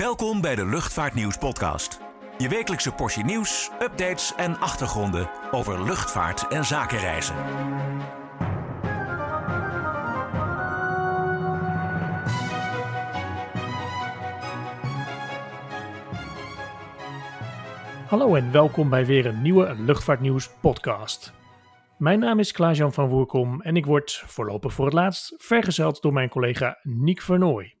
Welkom bij de Luchtvaartnieuws podcast. Je wekelijkse portie nieuws, updates en achtergronden over luchtvaart en zakenreizen. Hallo en welkom bij weer een nieuwe Luchtvaartnieuws podcast. Mijn naam is Klaas-Jan van Woerkom en ik word voorlopig voor het laatst vergezeld door mijn collega Niek Vernooy.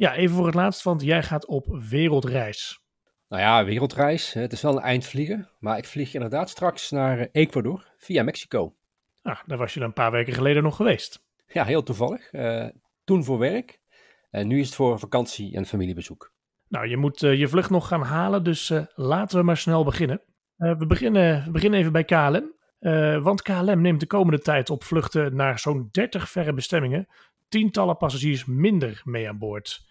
Ja, even voor het laatst, want jij gaat op wereldreis. Nou ja, wereldreis. Het is wel een eindvliegen. Maar ik vlieg inderdaad straks naar Ecuador via Mexico. Ah, daar was je een paar weken geleden nog geweest. Ja, heel toevallig. Uh, toen voor werk. En nu is het voor vakantie en familiebezoek. Nou, je moet uh, je vlucht nog gaan halen, dus uh, laten we maar snel beginnen. we, beginnen we beginnen even bij KLM. want KLM neemt de komende tijd op vluchten naar zo'n 30 verre bestemmingen tientallen passagiers minder mee aan boord.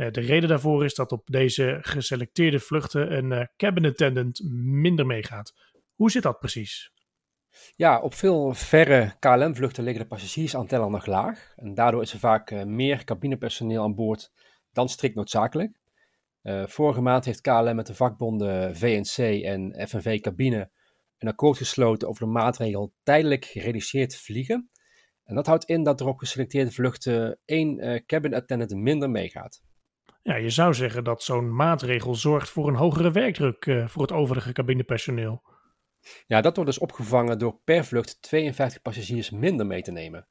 Eh, de reden daarvoor is dat op deze geselecteerde vluchten een uh, cabin attendant minder meegaat. Hoe zit dat precies? Ja, op veel verre KLM-vluchten liggen de passagiersaantallen nog laag. En daardoor is er vaak uh, meer cabinepersoneel aan boord dan strikt noodzakelijk. vorige maand heeft KLM met de vakbonden VNC en FNV Cabine een akkoord gesloten over de maatregel tijdelijk gereduceerd vliegen. En dat houdt in dat er op geselecteerde vluchten één cabin attendant minder meegaat. Ja, je zou zeggen dat zo'n maatregel zorgt voor een hogere werkdruk uh, voor het overige cabinepersoneel. Ja, dat wordt dus opgevangen door per vlucht 52 passagiers minder mee te nemen.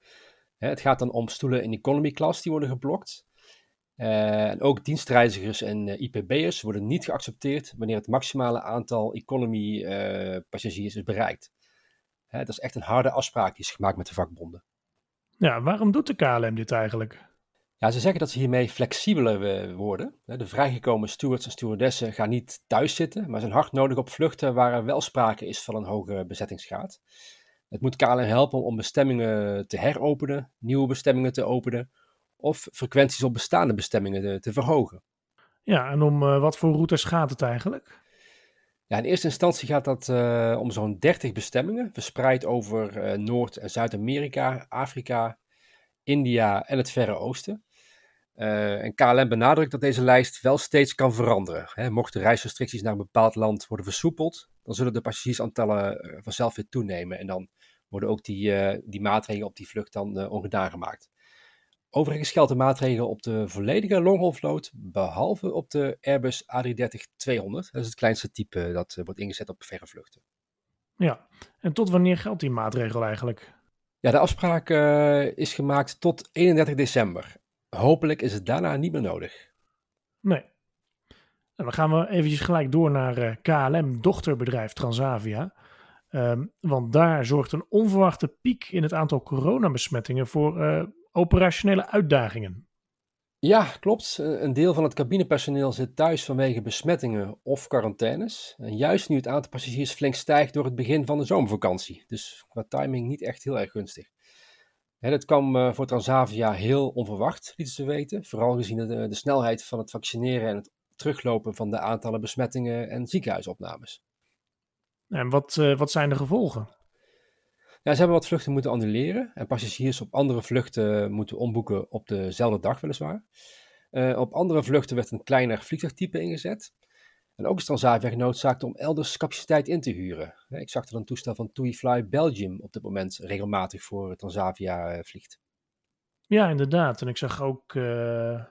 het gaat dan om stoelen in economy class die worden geblokt. Uh, en ook dienstreizigers en uh, IPB'ers worden niet geaccepteerd wanneer het maximale aantal economy passagiers is bereikt. dat is echt een harde afspraak die is gemaakt met de vakbonden. Ja, waarom doet de KLM dit eigenlijk? Ja, ze zeggen dat ze hiermee flexibeler worden. De vrijgekomen stewards en stewardessen gaan niet thuis zitten, maar zijn hard nodig op vluchten waar er wel sprake is van een hoge bezettingsgraad. Het moet KLM helpen om bestemmingen te heropenen, nieuwe bestemmingen te openen of frequenties op bestaande bestemmingen te, te verhogen. Ja, en om uh, wat voor routes gaat het eigenlijk? Ja, in eerste instantie gaat dat uh, om zo'n 30 bestemmingen, verspreid over uh, Noord- en Zuid-Amerika, Afrika, India en het Verre Oosten. Uh, en KLM benadrukt dat deze lijst wel steeds kan veranderen. Hè, mochten reisrestricties naar een bepaald land worden versoepeld, dan zullen de passagiersaantallen uh, vanzelf weer toenemen. En dan worden ook die, uh, die maatregelen op die vlucht dan ongedaan gemaakt. Overigens geldt de maatregel op de volledige long-haul vloot, behalve op de Airbus A330-200. Dat is het kleinste type dat wordt ingezet op verre vluchten. Ja, en tot wanneer geldt die maatregel eigenlijk? Ja, de afspraak is gemaakt tot 31 december. Hopelijk is het daarna niet meer nodig. Nee. En dan gaan we eventjes gelijk door naar uh, KLM, dochterbedrijf Transavia. Um, want daar zorgt een onverwachte piek in het aantal coronabesmettingen voor uh, operationele uitdagingen. Ja, klopt. Een deel van het cabinepersoneel zit thuis vanwege besmettingen of quarantaines. En juist nu het aantal passagiers flink stijgt door het begin van de zomervakantie. Dus qua timing niet echt heel erg gunstig. Hè, dat kwam uh, voor Transavia heel onverwacht, lieten ze weten. Vooral gezien de, de, snelheid van het vaccineren en het teruglopen van de aantallen besmettingen en ziekenhuisopnames. En wat, uh, wat zijn de gevolgen? Ja, ze hebben wat vluchten moeten annuleren en passagiers op andere vluchten moeten omboeken op dezelfde dag weliswaar. Uh, op andere vluchten werd een kleiner vliegtuigtype ingezet. En ook is Transavia genoodzaakt om elders capaciteit in te huren. Ik zag er een toestel van TUI Fly Belgium op dit moment regelmatig voor Transavia uh, vliegt. Ja, inderdaad. En ik zag ook uh,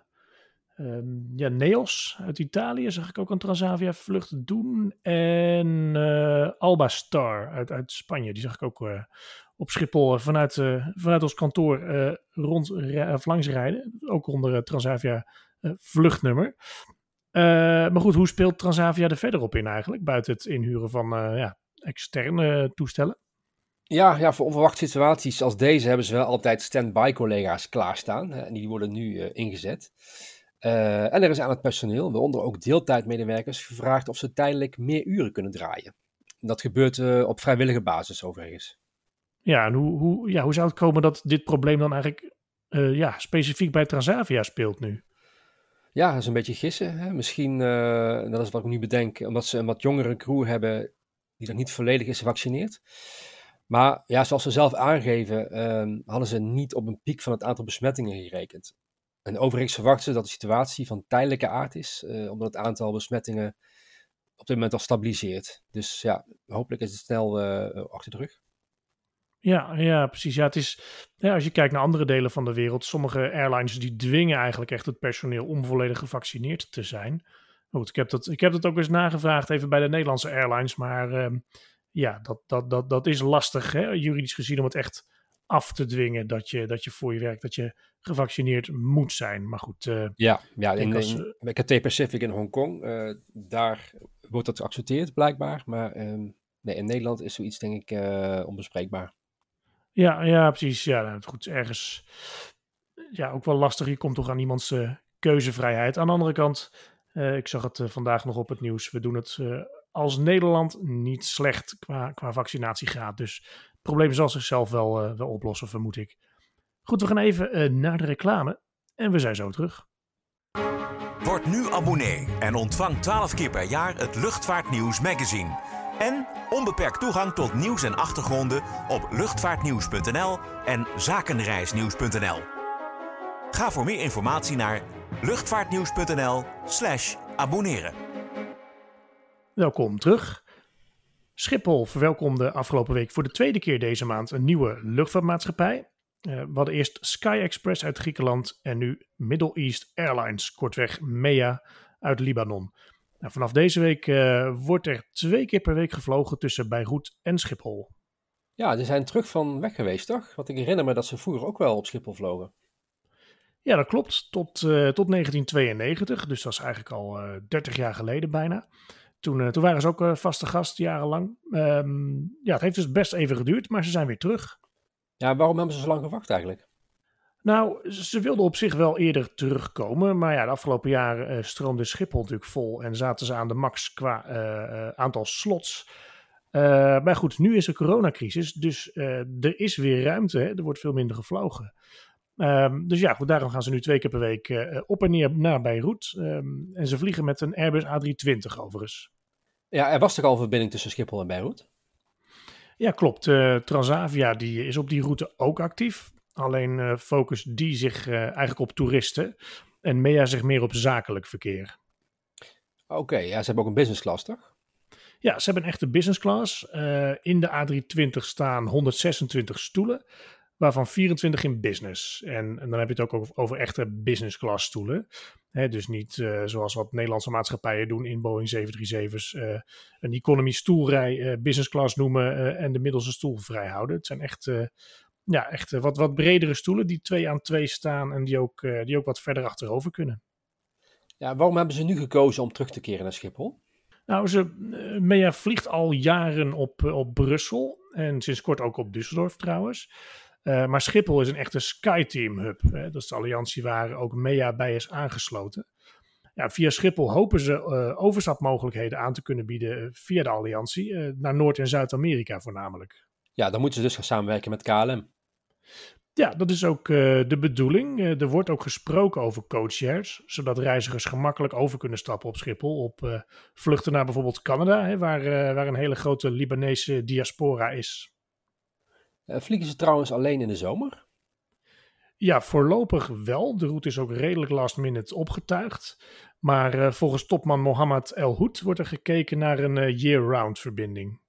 um, ja, Neos uit Italië, zag ik ook een Transavia vlucht doen. En uh, Alba Star uit, uit Spanje, die zag ik ook op Schiphol vanuit, vanuit ons kantoor rond, langs rijden. Ook onder Transavia vluchtnummer. Uh, maar goed, hoe speelt Transavia er verder op in eigenlijk? Buiten het inhuren van uh, ja, externe toestellen? Ja, ja, voor onverwachte situaties als deze hebben ze wel altijd stand-by collega's klaarstaan. En die worden nu uh, ingezet. en er is aan het personeel, waaronder ook deeltijdmedewerkers, gevraagd of ze tijdelijk meer uren kunnen draaien. Dat gebeurt op vrijwillige basis overigens. Ja, en hoe, hoe, ja, hoe zou het komen dat dit probleem dan eigenlijk ja, specifiek bij Transavia speelt nu? Ja, dat is een beetje gissen. Hè? Misschien, uh, dat is wat ik nu bedenk, omdat ze een wat jongere crew hebben die nog niet volledig is gevaccineerd. Maar ja, zoals ze zelf aangeven, uh, hadden ze niet op een piek van het aantal besmettingen gerekend. En overigens verwachten ze dat de situatie van tijdelijke aard is, omdat het aantal besmettingen op dit moment al stabiliseert. Dus ja, hopelijk is het snel achter de rug. Ja, ja, precies. Ja, het is, ja, als je kijkt naar andere delen van de wereld, sommige airlines die dwingen eigenlijk echt het personeel om volledig gevaccineerd te zijn. Goed, ik heb dat, ik heb dat ook eens nagevraagd even bij de Nederlandse airlines, maar ehm, ja, dat, dat, dat, dat is lastig, hè, juridisch gezien, om het echt af te dwingen dat je, dat je voor je werk, dat je gevaccineerd moet zijn. Maar goed. Uh, ja, ja in, als, in, Cathay Pacific in Hongkong, uh, daar wordt dat geaccepteerd blijkbaar, maar um, nee, in Nederland is zoiets denk ik uh, onbespreekbaar. Ja, ja, precies. Ja, nou, goed, ergens ja, ook wel lastig. Je komt toch aan iemands uh, keuzevrijheid. Aan de andere kant, uh, ik zag het uh, vandaag nog op het nieuws. We doen het als Nederland niet slecht qua, qua vaccinatiegraad. Dus het probleem zal zichzelf wel, wel oplossen, vermoed ik. Goed, we gaan even naar de reclame. En we zijn zo terug. Word nu abonnee en ontvang 12 keer per jaar het Luchtvaartnieuws magazine. En onbeperkt toegang tot nieuws en achtergronden op luchtvaartnieuws.nl en zakenreisnieuws.nl. Ga voor meer informatie naar luchtvaartnieuws.nl/slash abonneren. Welkom terug. Schiphol verwelkomde afgelopen week voor de tweede keer deze maand een nieuwe luchtvaartmaatschappij. Uh, we hadden eerst Sky Express uit Griekenland en nu Middle East Airlines, kortweg MEA, uit Libanon. Nou, vanaf deze week uh, wordt er twee keer per week gevlogen tussen Beirut en Schiphol. Ja, ze zijn terug van weg geweest, toch? Want ik herinner me dat ze vroeger ook wel op Schiphol vlogen. Ja, dat klopt. Tot, uh, tot 1992, dus dat is eigenlijk al uh, 30 jaar geleden bijna. Toen, toen waren ze ook vaste gast jarenlang. Um, ja, het heeft dus best even geduurd, maar ze zijn weer terug. Ja, waarom hebben ze zo lang gewacht eigenlijk? Nou, ze wilden op zich wel eerder terugkomen. Maar ja, de afgelopen jaren uh, stroomde Schiphol natuurlijk vol. En zaten ze aan de max qua uh, aantal slots. Uh, maar goed, nu is er coronacrisis. Dus er is weer ruimte. Hè? Er wordt veel minder gevlogen. Um, dus ja, goed, daarom gaan ze nu twee keer per week op en neer naar Beirut. Um, en ze vliegen met een Airbus A320 overigens. Ja, er was toch al een verbinding tussen Schiphol en Beirut? Ja, klopt. Transavia die is op die route ook actief. Alleen uh, focust die zich uh, eigenlijk op toeristen en MEA zich meer op zakelijk verkeer. Oké, ja, ze hebben ook een business class, toch? Ja, ze hebben een echte business class. Uh, in de A320 staan 126 stoelen, waarvan 24 in business. En, en dan heb je het ook over, over echte business class stoelen. Hè, dus niet zoals wat Nederlandse maatschappijen doen in Boeing 737's. een economy stoelrij business class noemen en de middelste stoel vrijhouden. Het zijn echt ja, echt eh, wat, wat bredere stoelen die twee aan twee staan en die ook, uh, die ook wat verder achterover kunnen. Ja, waarom hebben ze nu gekozen om terug te keren naar Schiphol? Nou, ze, uh, Mea vliegt al jaren op, op Brussel en sinds kort ook op Düsseldorf trouwens. Uh, maar Schiphol is een echte SkyTeam hub. Hè? Dat is de alliantie waar ook MEA bij is aangesloten. Ja, via Schiphol hopen ze uh, overstapmogelijkheden aan te kunnen bieden via de alliantie uh, naar Noord- en Zuid-Amerika voornamelijk. Ja, dan moeten ze dus gaan samenwerken met KLM. Ja, dat is ook uh, de bedoeling. Uh, er wordt ook gesproken over coachaires, zodat reizigers gemakkelijk over kunnen stappen op Schiphol. Op uh, vluchten naar bijvoorbeeld Canada, hè, waar, waar een hele grote Libanese diaspora is. vliegen ze trouwens alleen in de zomer? Ja, voorlopig wel. De route is ook redelijk last minute opgetuigd. Maar volgens topman Mohammed El Hoed wordt er gekeken naar een year-round verbinding.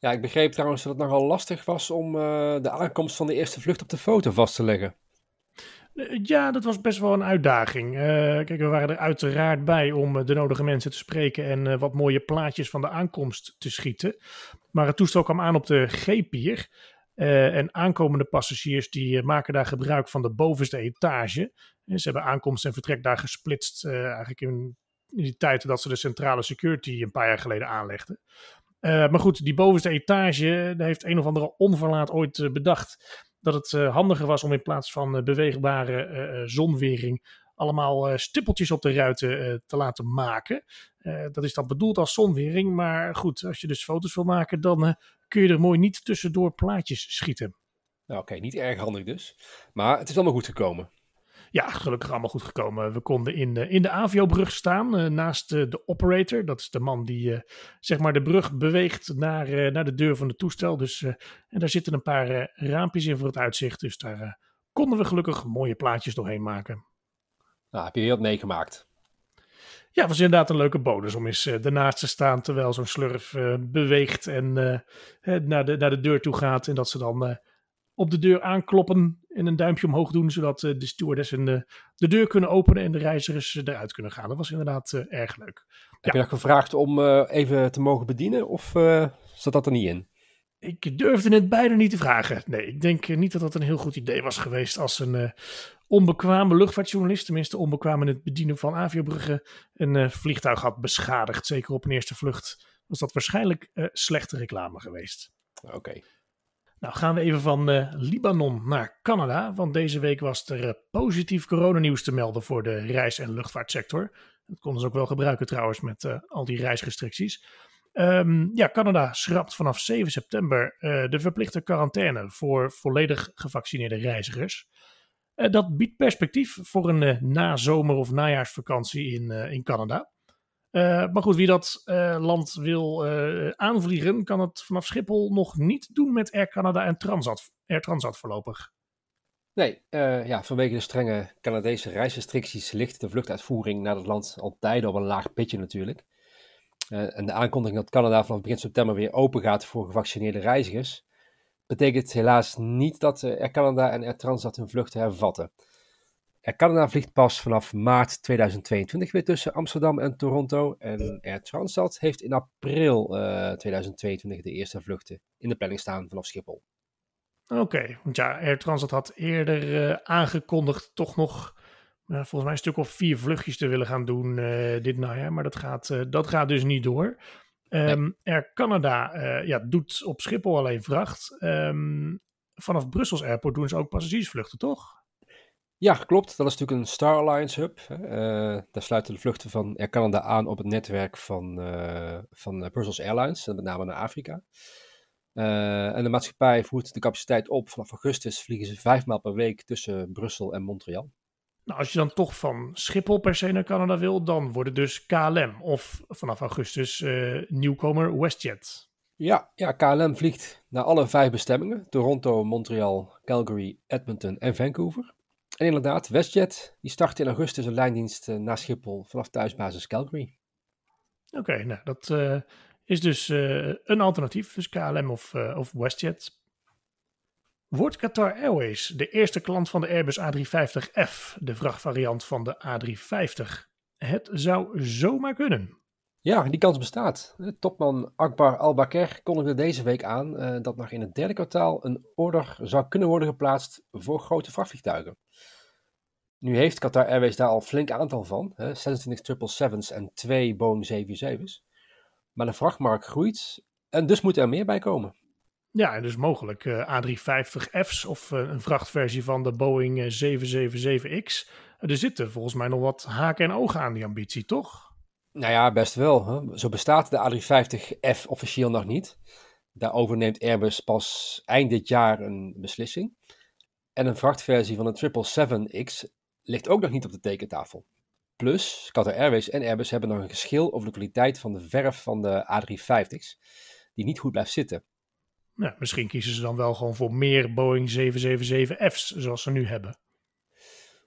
Ja, ik begreep trouwens dat het nogal lastig was om uh, de aankomst van de eerste vlucht op de foto vast te leggen. Eh, ja, dat was best wel een uitdaging. Uh, kijk, we waren er uiteraard bij om de nodige mensen te spreken en wat mooie plaatjes van de aankomst te schieten. Maar het toestel kwam aan op de G-pier. en aankomende passagiers die maken daar gebruik van de bovenste etage. Ze hebben aankomst en vertrek daar gesplitst eigenlijk in, in die tijd dat ze de centrale security een paar jaar geleden aanlegden. Uh, maar goed, die bovenste etage, daar heeft een of andere onverlaat ooit uh, bedacht dat het uh, handiger was om in plaats van beweegbare zonwering allemaal stippeltjes op de ruiten te laten maken. dat is dan bedoeld als zonwering, maar goed, als je dus foto's wil maken, dan kun je er mooi niet tussendoor plaatjes schieten. Nou, Oké, niet erg handig dus. Maar het is allemaal goed gekomen. Ja, gelukkig allemaal goed gekomen. We konden in de, in de Avio-brug staan, uh, naast uh, de operator. Dat is de man die zeg maar de brug beweegt naar, naar de deur van het toestel. Dus, en daar zitten een paar raampjes in voor het uitzicht. Dus daar konden we gelukkig mooie plaatjes doorheen maken. Nou, heb je heel wat meegemaakt. Ja, was inderdaad een leuke bonus om eens uh, ernaast te staan terwijl zo'n slurf uh, beweegt en uh, naar, de, naar de deur toe gaat. En dat ze dan op de deur aankloppen en een duimpje omhoog doen, zodat de stewardessen de, de deur kunnen openen en de reizigers eruit kunnen gaan. Dat was inderdaad erg leuk. Heb je nog gevraagd om even te mogen bedienen of zat dat er niet in? Ik durfde het bijna niet te vragen. Nee, ik denk niet dat dat een heel goed idee was geweest als een uh, onbekwame luchtvaartjournalist, tenminste onbekwaam in het bedienen van aviobruggen, een uh, vliegtuig had beschadigd. Zeker op een eerste vlucht was dat waarschijnlijk uh, slechte reclame geweest. Oké. Okay. Nou gaan we even van Libanon naar Canada, want deze week was er positief coronanieuws te melden voor de reis- en luchtvaartsector. Dat konden ze ook wel gebruiken trouwens met al die reisrestricties. Um, ja, Canada schrapt vanaf 7 september de verplichte quarantaine voor volledig gevaccineerde reizigers. Dat biedt perspectief voor een nazomer- of najaarsvakantie in, in Canada. Maar goed, wie dat land wil aanvliegen, kan het vanaf Schiphol nog niet doen met Air Canada en Transat, Air Transat voorlopig. Nee, ja, vanwege de strenge Canadese reisrestricties ligt de vluchtuitvoering naar het land al tijden op een laag pitje natuurlijk. En de aankondiging dat Canada vanaf begin september weer open gaat voor gevaccineerde reizigers, betekent helaas niet dat Air Canada en Air Transat hun vluchten hervatten. Air Canada vliegt pas vanaf maart 2022 weer tussen Amsterdam en Toronto. En Air Transat heeft in april uh, 2022 de eerste vluchten in de planning staan vanaf Schiphol. Oké, okay, want ja, Air Transat had eerder aangekondigd toch nog uh, volgens mij een stuk of vier vluchtjes te willen gaan doen dit najaar. Maar dat gaat, dat gaat dus niet door. Um, nee. Air Canada ja, doet op Schiphol alleen vracht. Um, vanaf Brussels Airport doen ze ook passagiersvluchten, toch? Ja, klopt. Dat is natuurlijk een Star Alliance hub. daar sluiten de vluchten van Air Canada aan op het netwerk van, van Brussels Airlines, met name naar Afrika. en de maatschappij voert de capaciteit op. Vanaf augustus vliegen ze vijf maal per week tussen Brussel en Montreal. Nou, als je dan toch van Schiphol per se naar Canada wil, dan wordt het dus KLM. Of vanaf augustus uh, nieuwkomer WestJet. Ja, ja, KLM vliegt naar alle vijf bestemmingen. Toronto, Montreal, Calgary, Edmonton en Vancouver. En inderdaad, WestJet die start in augustus een lijndienst uh, naar Schiphol vanaf thuisbasis Calgary. Oké, nou dat uh, is dus een alternatief. Dus KLM of, of WestJet. Wordt Qatar Airways de eerste klant van de Airbus A350F, de vrachtvariant van de A350? Het zou zomaar kunnen. Ja, die kans bestaat. Topman Akbar Al-Bakr kondigde deze week aan uh, dat nog in het derde kwartaal een order zou kunnen worden geplaatst voor grote vrachtvliegtuigen. Nu heeft Qatar Airways daar al flink aantal van, hè, 26 777's en 2 Boeing 747's. Maar de vrachtmarkt groeit en dus moet er meer bij komen. Ja, en dus mogelijk uh, A350F's of een vrachtversie van de Boeing 777X. er zitten volgens mij nog wat haken en ogen aan die ambitie, toch? Nou ja, best wel. Hè? Zo bestaat de A350F officieel nog niet. Daarover neemt Airbus pas eind dit jaar een beslissing. En een vrachtversie van de 777X ligt ook nog niet op de tekentafel. Plus, Qatar Airways en Airbus hebben nog een geschil over de kwaliteit van de verf van de A350's, die niet goed blijft zitten. Nou, misschien kiezen ze dan wel gewoon voor meer Boeing 777F's zoals ze nu hebben.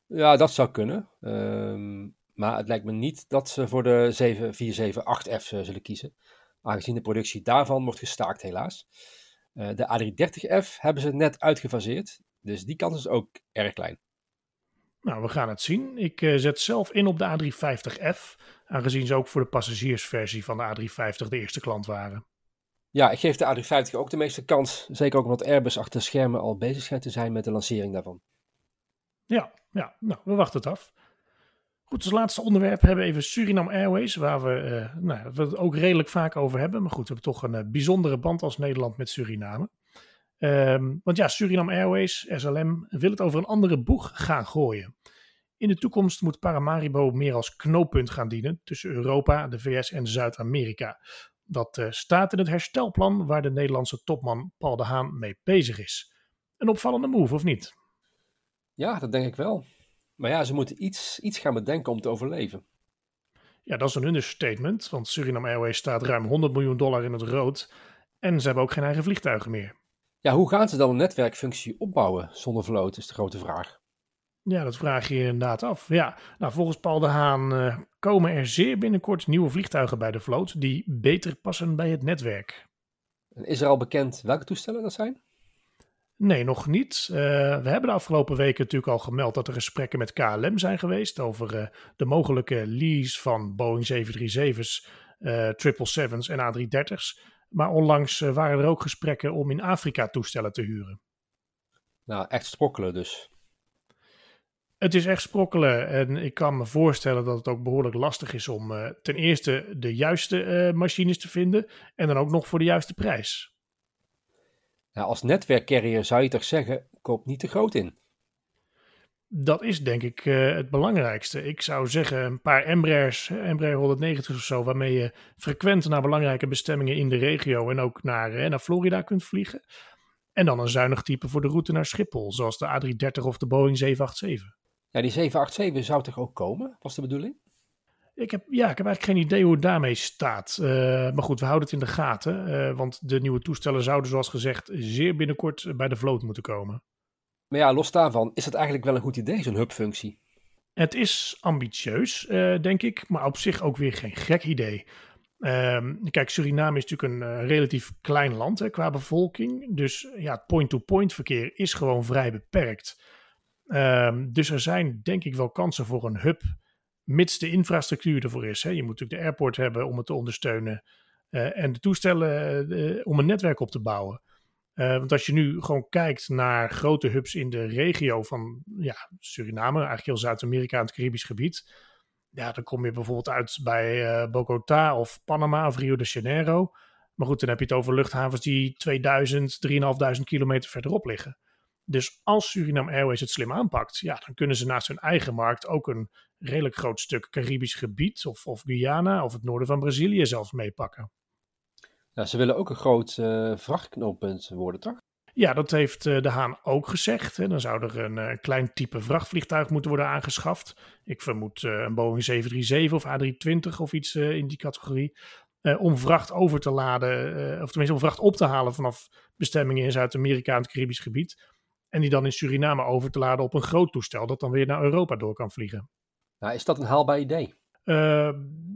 Ja, dat zou kunnen. Um, maar het lijkt me niet dat ze voor de 7478F uh, zullen kiezen. Aangezien de productie daarvan wordt gestaakt helaas. Uh, de A330F hebben ze net uitgefaseerd. Dus die kans is ook erg klein. Nou, we gaan het zien. Ik uh, zet zelf in op de A350F. Aangezien ze ook voor de passagiersversie van de A350 de eerste klant waren. Ja, ik geef de A350 ook de meeste kans. Zeker ook omdat Airbus achter schermen al bezig schijnt te zijn met de lancering daarvan. Ja, ja nou, we wachten het af. Goed, als laatste onderwerp hebben we even Suriname Airways, waar we, uh, nou, we het ook redelijk vaak over hebben. Maar goed, we hebben toch een uh, bijzondere band als Nederland met Suriname. Um, want ja, Suriname Airways, SLM, wil het over een andere boeg gaan gooien. In de toekomst moet Paramaribo meer als knooppunt gaan dienen tussen Europa, de VS en Zuid-Amerika. Dat uh, staat in het herstelplan waar de Nederlandse topman Paul de Haan mee bezig is. Een opvallende move, of niet? Ja, dat denk ik wel. Maar ja, ze moeten iets, iets gaan bedenken om te overleven. Ja, dat is een understatement, want Suriname Airways staat ruim 100 miljoen dollar in het rood en ze hebben ook geen eigen vliegtuigen meer. Ja, hoe gaan ze dan een netwerkfunctie opbouwen zonder vloot, is de grote vraag. Ja, dat vraag je inderdaad af. Ja, nou, volgens Paul de Haan uh, komen er zeer binnenkort nieuwe vliegtuigen bij de vloot die beter passen bij het netwerk. Is er al bekend welke toestellen dat zijn? Nee, nog niet. Uh, we hebben de afgelopen weken natuurlijk al gemeld dat er gesprekken met KLM zijn geweest over uh, de mogelijke lease van Boeing 737's, uh, 777's en A330's. Maar onlangs waren er ook gesprekken om in Afrika toestellen te huren. Nou, echt sprokkelen dus. Het is echt sprokkelen en ik kan me voorstellen dat het ook behoorlijk lastig is om ten eerste de juiste machines te vinden en dan ook nog voor de juiste prijs. Nou, als netwerkcarrier zou je toch zeggen, koop niet te groot in. Dat is denk ik uh, het belangrijkste. Ik zou zeggen een paar Embraers, Embraer 190 of zo, waarmee je frequent naar belangrijke bestemmingen in de regio en ook naar, naar Florida kunt vliegen. En dan een zuinig type voor de route naar Schiphol, zoals de A330 of de Boeing 787. Ja, die 787 zou toch ook komen, was de bedoeling? Ik heb, ja, ik heb eigenlijk geen idee hoe het daarmee staat. Uh, maar goed, we houden het in de gaten. Uh, want de nieuwe toestellen zouden, zoals gezegd, zeer binnenkort bij de vloot moeten komen. Maar ja, los daarvan, is het eigenlijk wel een goed idee, zo'n hubfunctie? Het is ambitieus, uh, denk ik, maar op zich ook weer geen gek idee. Um, kijk, Suriname is natuurlijk een relatief klein land hè, qua bevolking. Dus ja, het point-to-point verkeer is gewoon vrij beperkt. Um, dus er zijn denk ik wel kansen voor een hub, mits de infrastructuur ervoor is. Hè. Je moet natuurlijk de airport hebben om het te ondersteunen uh, en de toestellen uh, om een netwerk op te bouwen. Uh, want als je nu gewoon kijkt naar grote hubs in de regio van ja, Suriname, eigenlijk heel Zuid-Amerika en het Caribisch gebied. Ja, dan kom je bijvoorbeeld uit bij Bogota of Panama of Rio de Janeiro. Maar goed, dan heb je het over luchthavens die 2000, 3500 kilometer verderop liggen. Dus als Suriname Airways het slim aanpakt, ja, dan kunnen ze naast hun eigen markt ook een redelijk groot stuk Caribisch gebied of, of Guyana of het noorden van Brazilië zelfs meepakken. Ja, ze willen ook een groot uh, vrachtknooppunt worden, toch? Ja, dat heeft uh, de Haan ook gezegd. Hè. Dan zou er een uh, klein type vrachtvliegtuig moeten worden aangeschaft. Ik vermoed een Boeing 737 of A320 of iets in die categorie. om vracht over te laden, of tenminste om vracht op te halen vanaf bestemmingen in Zuid-Amerika en het Caribisch gebied. En die dan in Suriname over te laden op een groot toestel dat dan weer naar Europa door kan vliegen. Nou, is dat een haalbaar idee? Uh,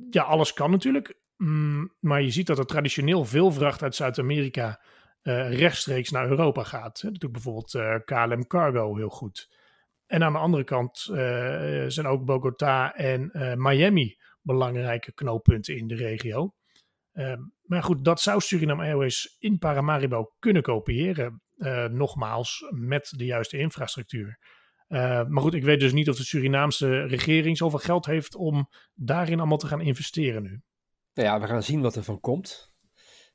ja, alles kan natuurlijk. Mm, maar je ziet dat er traditioneel veel vracht uit Zuid-Amerika uh, rechtstreeks naar Europa gaat. Dat doet bijvoorbeeld uh, eh, KLM Cargo heel goed. En aan de andere kant zijn ook Bogota en Miami belangrijke knooppunten in de regio. Maar goed, dat zou Suriname Airways in Paramaribo kunnen kopiëren. Uh, nogmaals, met de juiste infrastructuur. Uh, maar goed, ik weet dus niet of de Surinaamse regering zoveel geld heeft om daarin allemaal te gaan investeren nu. Nou ja, we gaan zien wat er van komt.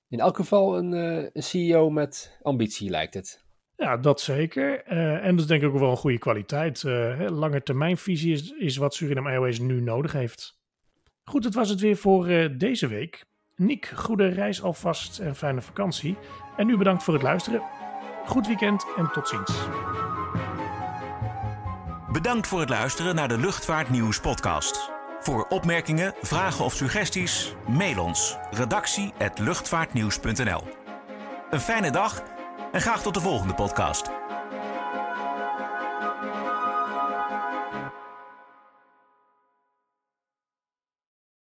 In elk geval een, uh, een CEO met ambitie, lijkt het. Ja, dat zeker. en dat is denk ik ook wel een goede kwaliteit. lange termijnvisie is, is wat Suriname Airways nu nodig heeft. Goed, dat was het weer voor deze week. Nick, goede reis alvast en fijne vakantie. En nu bedankt voor het luisteren. Goed weekend en tot ziens. Bedankt voor het luisteren naar de Luchtvaartnieuws podcast. Voor opmerkingen, vragen of suggesties, mail ons redactie@luchtvaartnieuws.nl. Een fijne dag en graag tot de volgende podcast.